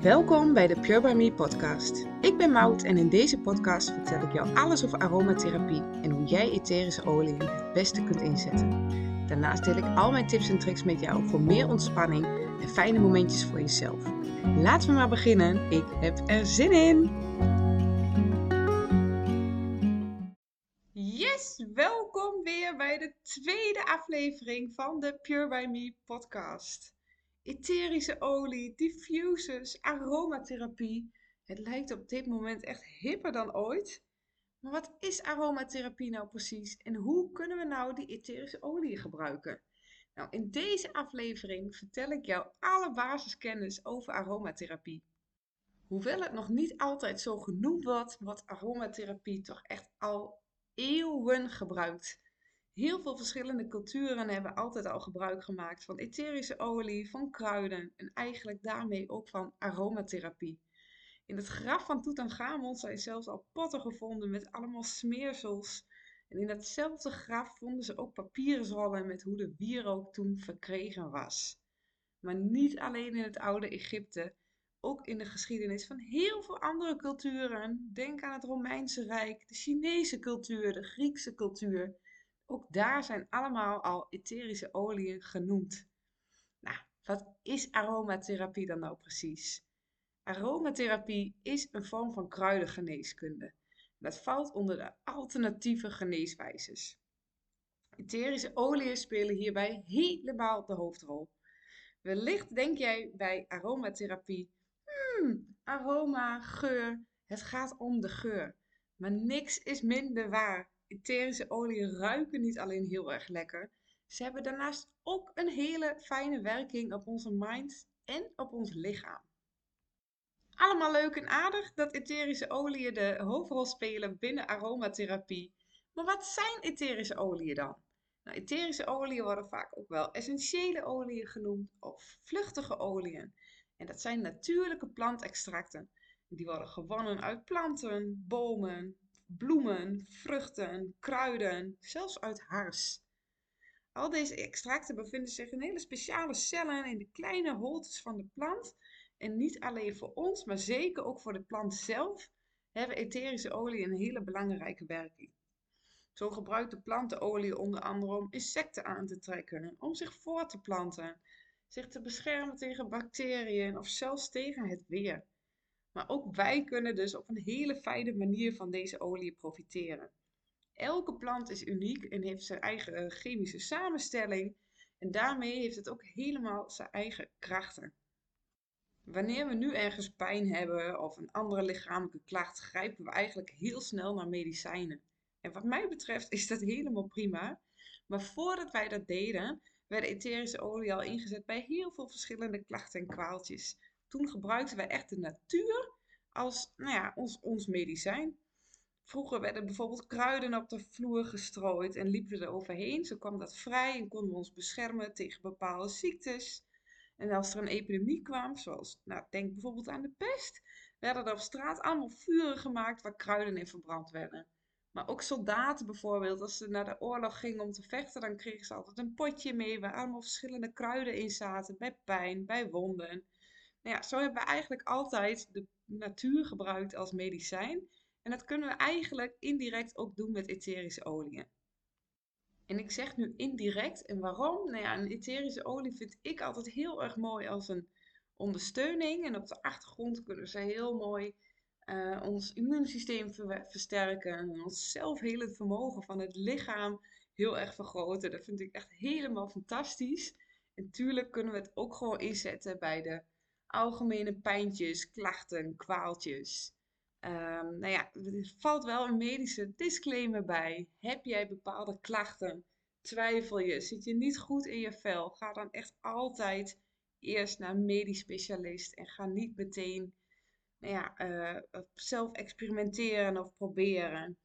Welkom bij de Pure By Me podcast. Ik ben Maud en in deze podcast vertel ik jou alles over aromatherapie en hoe jij etherische oliën het beste kunt inzetten. Daarnaast deel ik al mijn tips en tricks met jou voor meer ontspanning en fijne momentjes voor jezelf. Laten we maar beginnen. Ik heb er zin in! Yes, welkom weer bij de tweede aflevering van de Pure By Me podcast etherische olie, diffusers, aromatherapie. Het lijkt op dit moment echt hipper dan ooit. Maar wat is aromatherapie nou precies en hoe kunnen we nou die etherische olie gebruiken? Nou, in deze aflevering vertel ik jou alle basiskennis over aromatherapie. Hoewel het nog niet altijd zo genoemd wordt, wordt aromatherapie toch echt al eeuwen gebruikt. Heel veel verschillende culturen hebben altijd al gebruik gemaakt van etherische olie, van kruiden en eigenlijk daarmee ook van aromatherapie. In het graf van Tutankhamon zijn zelfs al potten gevonden met allemaal smeersels. En in datzelfde graf vonden ze ook papieren met hoe de wierook toen verkregen was. Maar niet alleen in het oude Egypte, ook in de geschiedenis van heel veel andere culturen. Denk aan het Romeinse Rijk, de Chinese cultuur, de Griekse cultuur. Ook daar zijn allemaal al etherische oliën genoemd. Nou, wat is aromatherapie dan nou precies? Aromatherapie is een vorm van kruidengeneeskunde. Dat valt onder de alternatieve geneeswijzes. Etherische oliën spelen hierbij helemaal de hoofdrol. Wellicht denk jij bij aromatherapie, hmm, aroma, geur, het gaat om de geur. Maar niks is minder waar etherische oliën ruiken niet alleen heel erg lekker, ze hebben daarnaast ook een hele fijne werking op onze mind en op ons lichaam. Allemaal leuk en aardig dat etherische oliën de hoofdrol spelen binnen aromatherapie. Maar wat zijn etherische oliën dan? Nou, etherische oliën worden vaak ook wel essentiële oliën genoemd of vluchtige oliën. En dat zijn natuurlijke plantextracten. Die worden gewonnen uit planten, bomen, bloemen, vruchten, kruiden, zelfs uit hars. Al deze extracten bevinden zich in hele speciale cellen in de kleine holtes van de plant. En niet alleen voor ons, maar zeker ook voor de plant zelf hebben etherische olie een hele belangrijke werking. Zo gebruikt de plantenolie onder andere om insecten aan te trekken, om zich voor te planten, zich te beschermen tegen bacteriën of zelfs tegen het weer. Maar ook wij kunnen dus op een hele fijne manier van deze olie profiteren. Elke plant is uniek en heeft zijn eigen eh, chemische samenstelling en daarmee heeft het ook helemaal zijn eigen krachten. Wanneer we nu ergens pijn hebben of een andere lichamelijke klacht, grijpen we eigenlijk heel snel naar medicijnen. En wat mij betreft is dat helemaal prima. Maar voordat wij dat deden, werd etherische olie al ingezet bij heel veel verschillende klachten en kwaaltjes toen gebruikten wij echt de natuur als nou ja, ons, ons medicijn. Vroeger werden bijvoorbeeld kruiden op de vloer gestrooid en liepen we er overheen. Zo kwam dat vrij en konden we ons beschermen tegen bepaalde ziektes. En als er een epidemie kwam, zoals, nou, denk bijvoorbeeld aan de pest, werden er op straat allemaal vuren gemaakt waar kruiden in verbrand werden. Maar ook soldaten bijvoorbeeld, als ze naar de oorlog gingen om te vechten, dan kregen ze altijd een potje mee waar allemaal verschillende kruiden in zaten. Bij pijn, bij wonden. Nou ja, zo hebben we eigenlijk altijd de natuur gebruikt als medicijn. En dat kunnen we eigenlijk indirect ook doen met etherische oliën. En ik zeg nu indirect. En waarom? Nou ja, een etherische olie vind ik altijd heel erg mooi als een ondersteuning. En op de achtergrond kunnen ze heel mooi uh, ons immuunsysteem versterken. En ons zelfhelend vermogen van het lichaam heel erg vergroten. Dat vind ik echt helemaal fantastisch. En natuurlijk kunnen we het ook gewoon inzetten bij de algemene pijntjes, klachten, kwaaltjes. Um, nou ja, er valt wel een medische disclaimer bij. Heb jij bepaalde klachten? Twijfel je? Zit je niet goed in je vel? Ga dan echt altijd eerst naar een medisch specialist en ga niet meteen nou ja, uh, zelf experimenteren of proberen.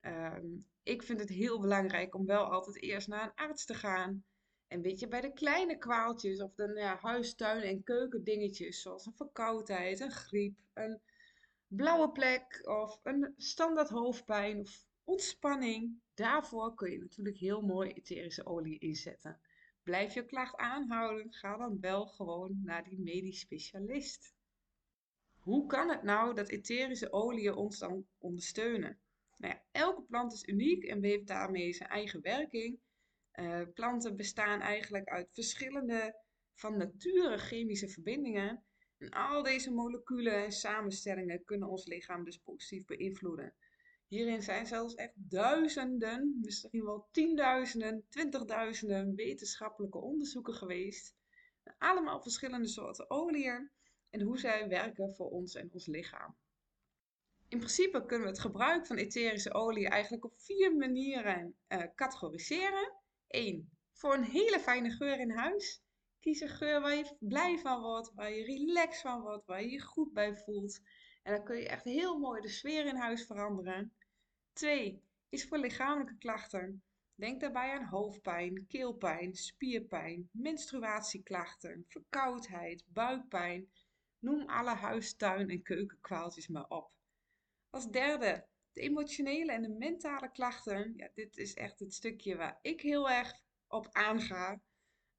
Um, ik vind het heel belangrijk om wel altijd eerst naar een arts te gaan. En weet je, bij de kleine kwaaltjes of de ja, huistuin- en keukendingetjes, zoals een verkoudheid, een griep, een blauwe plek of een standaard hoofdpijn of ontspanning, daarvoor kun je natuurlijk heel mooi etherische olie inzetten. Blijf je klacht aanhouden, ga dan wel gewoon naar die medisch specialist. Hoe kan het nou dat etherische oliën ons dan ondersteunen? Nou ja, elke plant is uniek en heeft daarmee zijn eigen werking. Planten bestaan eigenlijk uit verschillende van nature chemische verbindingen. En al deze moleculen en samenstellingen kunnen ons lichaam dus positief beïnvloeden. Hierin zijn zelfs echt duizenden, misschien wel tienduizenden, twintigduizenden wetenschappelijke onderzoeken geweest. Allemaal verschillende soorten oliën en hoe zij werken voor ons en ons lichaam. In principe kunnen we het gebruik van etherische olie eigenlijk op vier manieren uh, categoriseren. 1. Voor een hele fijne geur in huis. Kies een geur waar je blij van wordt, waar je relaxed van wordt, waar je je goed bij voelt. En dan kun je echt heel mooi de sfeer in huis veranderen. 2. Is voor lichamelijke klachten. Denk daarbij aan hoofdpijn, keelpijn, spierpijn, menstruatieklachten, verkoudheid, buikpijn. Noem alle huistuin- en keukenkwaaltjes maar op. Als derde, de emotionele en de mentale klachten. Ja, dit is echt het stukje waar ik heel erg op aanga.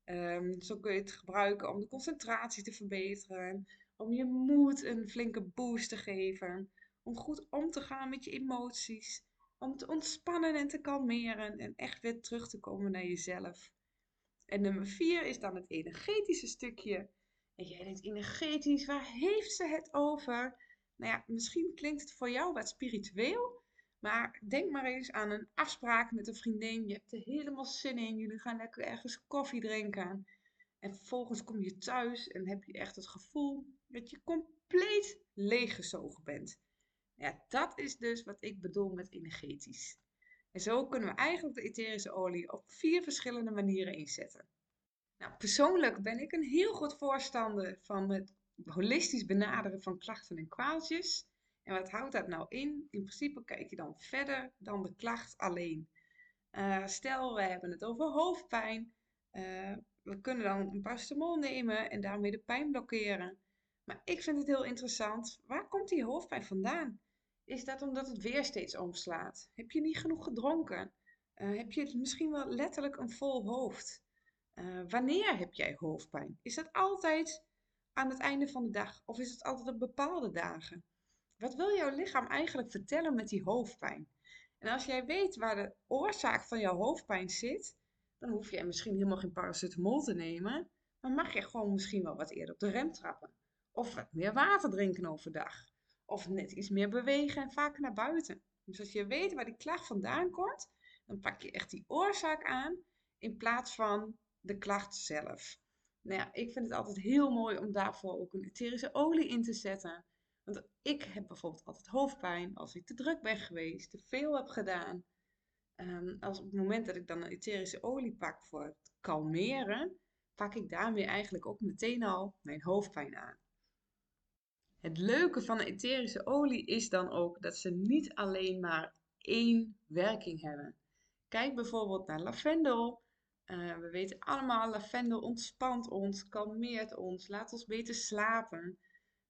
Um, zo kun je het gebruiken om de concentratie te verbeteren, om je moed een flinke boost te geven, om goed om te gaan met je emoties, om te ontspannen en te kalmeren en echt weer terug te komen naar jezelf. En nummer vier is dan het energetische stukje. En jij denkt energetisch, waar heeft ze het over? Nou ja, misschien klinkt het voor jou wat spiritueel, maar denk maar eens aan een afspraak met een vriendin. Je hebt er helemaal zin in. Jullie gaan lekker ergens koffie drinken. En vervolgens kom je thuis en heb je echt het gevoel dat je compleet leeggezogen bent. Ja, dat is dus wat ik bedoel met energetisch. En zo kunnen we eigenlijk de etherische olie op vier verschillende manieren inzetten. Nou, persoonlijk ben ik een heel goed voorstander van het holistisch benaderen van klachten en kwaaltjes. En wat houdt dat nou in? In principe kijk je dan verder dan de klacht alleen. Uh, stel, we hebben het over hoofdpijn. Uh, we kunnen dan een paracetamol nemen en daarmee de pijn blokkeren. Maar ik vind het heel interessant. Waar komt die hoofdpijn vandaan? Is dat omdat het weer steeds omslaat? Heb je niet genoeg gedronken? Uh, heb je misschien wel letterlijk een vol hoofd? wanneer heb jij hoofdpijn? Is dat altijd aan het einde van de dag of is het altijd op bepaalde dagen? Wat wil jouw lichaam eigenlijk vertellen met die hoofdpijn? En als jij weet waar de oorzaak van jouw hoofdpijn zit, dan hoef je misschien helemaal geen paracetamol te nemen, maar mag je gewoon misschien wel wat eerder op de rem trappen. Of wat meer water drinken overdag. Of net iets meer bewegen en vaker naar buiten. Dus als je weet waar die klacht vandaan komt, dan pak je echt die oorzaak aan in plaats van de klacht zelf. Nou ja, ik vind het altijd heel mooi om daarvoor ook een etherische olie in te zetten. Want ik heb bijvoorbeeld altijd hoofdpijn als ik te druk ben geweest, te veel heb gedaan. Um, als op het moment dat ik dan een etherische olie pak voor het kalmeren, pak ik daarmee eigenlijk ook meteen al mijn hoofdpijn aan. Het leuke van een etherische olie is dan ook dat ze niet alleen maar één werking hebben. Kijk bijvoorbeeld naar lavendel. Uh, we weten allemaal, lavendel ontspant ons, kalmeert ons, laat ons beter slapen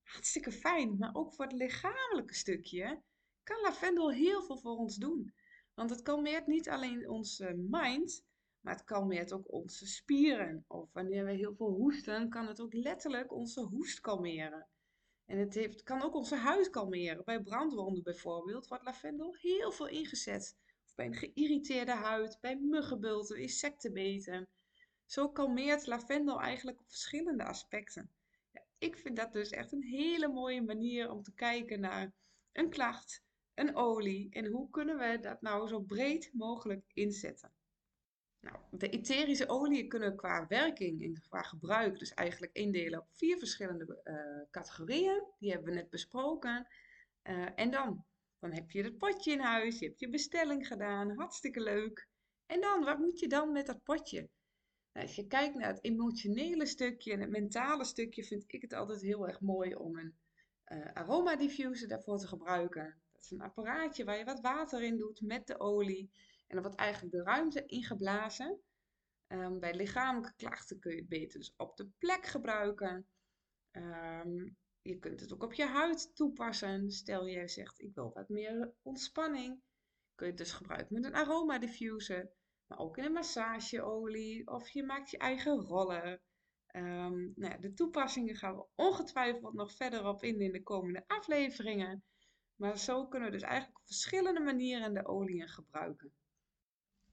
hartstikke fijn. Maar ook voor het lichamelijke stukje kan lavendel heel veel voor ons doen. Want het kalmeert niet alleen onze mind, maar het kalmeert ook onze spieren. Of wanneer we heel veel hoesten, kan het ook letterlijk onze hoest kalmeren. En het heeft, kan ook onze huid kalmeren. Bij brandwonden bijvoorbeeld wordt lavendel heel veel ingezet. Bij een geïrriteerde huid, bij muggenbulten, insectenbeten. Zo kalmeert lavendel eigenlijk op verschillende aspecten ik vind dat dus echt een hele mooie manier om te kijken naar een klacht, een olie en hoe kunnen we dat nou zo breed mogelijk inzetten. Nou, de etherische oliën kunnen qua werking en qua gebruik dus eigenlijk indelen op vier verschillende uh, categorieën. Die hebben we net besproken. Uh, en dan, dan heb je het potje in huis, je hebt je bestelling gedaan, hartstikke leuk. En dan, wat moet je dan met dat potje? Nou, als je kijkt naar het emotionele stukje en het mentale stukje, vind ik het altijd heel erg mooi om een uh, aroma diffuser daarvoor te gebruiken. Dat is een apparaatje waar je wat water in doet met de olie. En dan wordt eigenlijk de ruimte ingeblazen. Um, bij lichamelijke klachten kun je het beter dus op de plek gebruiken. Um, je kunt het ook op je huid toepassen. Stel je zegt ik wil wat meer ontspanning. Kun je het dus gebruiken met een aroma diffuser maar ook in een massageolie of je maakt je eigen rollen. Um, nou de toepassingen gaan we ongetwijfeld nog verder op in in de komende afleveringen. Maar zo kunnen we dus eigenlijk op verschillende manieren de oliën gebruiken.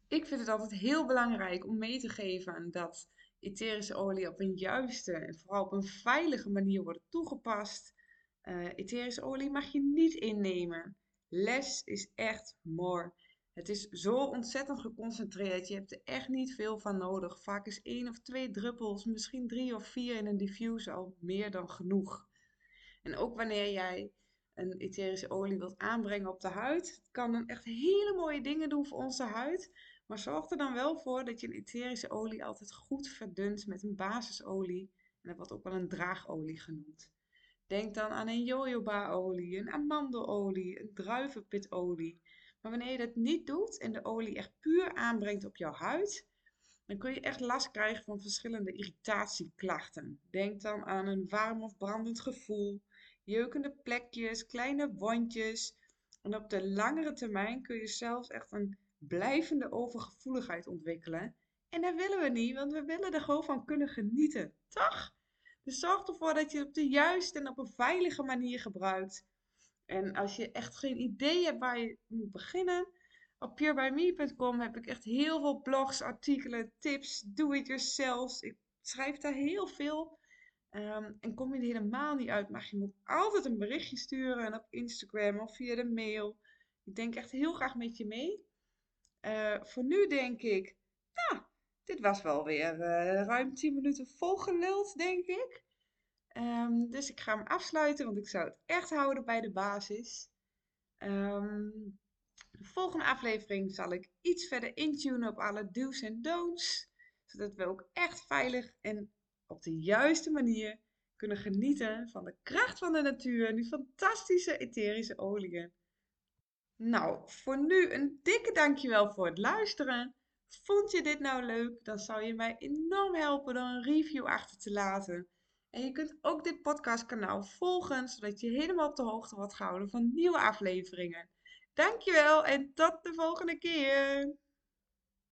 Ik vind het altijd heel belangrijk om mee te geven dat etherische olie op een juiste en vooral op een veilige manier wordt toegepast. Uh, etherische olie mag je niet innemen. Less is echt more. Het is zo ontzettend geconcentreerd. Je hebt er echt niet veel van nodig. Vaak is één of twee druppels, misschien drie of vier in een diffuser al meer dan genoeg. En ook wanneer jij een etherische olie wilt aanbrengen op de huid, kan dan echt hele mooie dingen doen voor onze huid. Maar zorg er dan wel voor dat je een etherische olie altijd goed verdunt met een basisolie. En dat wordt ook wel een draagolie genoemd. Denk dan aan een jojoba-olie, een amandelolie, een druivenpitolie. Maar wanneer je dat niet doet en de olie echt puur aanbrengt op jouw huid, dan kun je echt last krijgen van verschillende irritatieklachten. Denk dan aan een warm of brandend gevoel, jeukende plekjes, kleine wondjes. En op de langere termijn kun je zelfs echt een blijvende overgevoeligheid ontwikkelen. En dat willen we niet, want we willen er gewoon van kunnen genieten, toch? Dus zorg ervoor dat je het op de juiste en op een veilige manier gebruikt. En als je echt geen idee hebt waar je moet beginnen, op purebyme.com heb ik echt heel veel blogs, artikelen, tips, do-it-yourself. Ik schrijf daar heel veel. Um, en kom je er helemaal niet uit, mag je me altijd een berichtje sturen en op Instagram of via de mail. Ik denk echt heel graag met je mee. Uh, voor nu denk ik, nou, dit was wel weer uh, ruim 10 minuten volgeluld, denk ik. Um, dus ik ga hem afsluiten, want ik zou het echt houden bij de basis. Um, de volgende aflevering zal ik iets verder intunen op alle do's en don'ts. Zodat we ook echt veilig en op de juiste manier kunnen genieten van de kracht van de natuur en die fantastische etherische oliën. Nou, voor nu een dikke dankjewel voor het luisteren. Vond je dit nou leuk? Dan zou je mij enorm helpen door een review achter te laten. En je kunt ook dit podcastkanaal volgen, zodat je helemaal op de hoogte wordt gehouden van nieuwe afleveringen. Dankjewel en tot de volgende keer.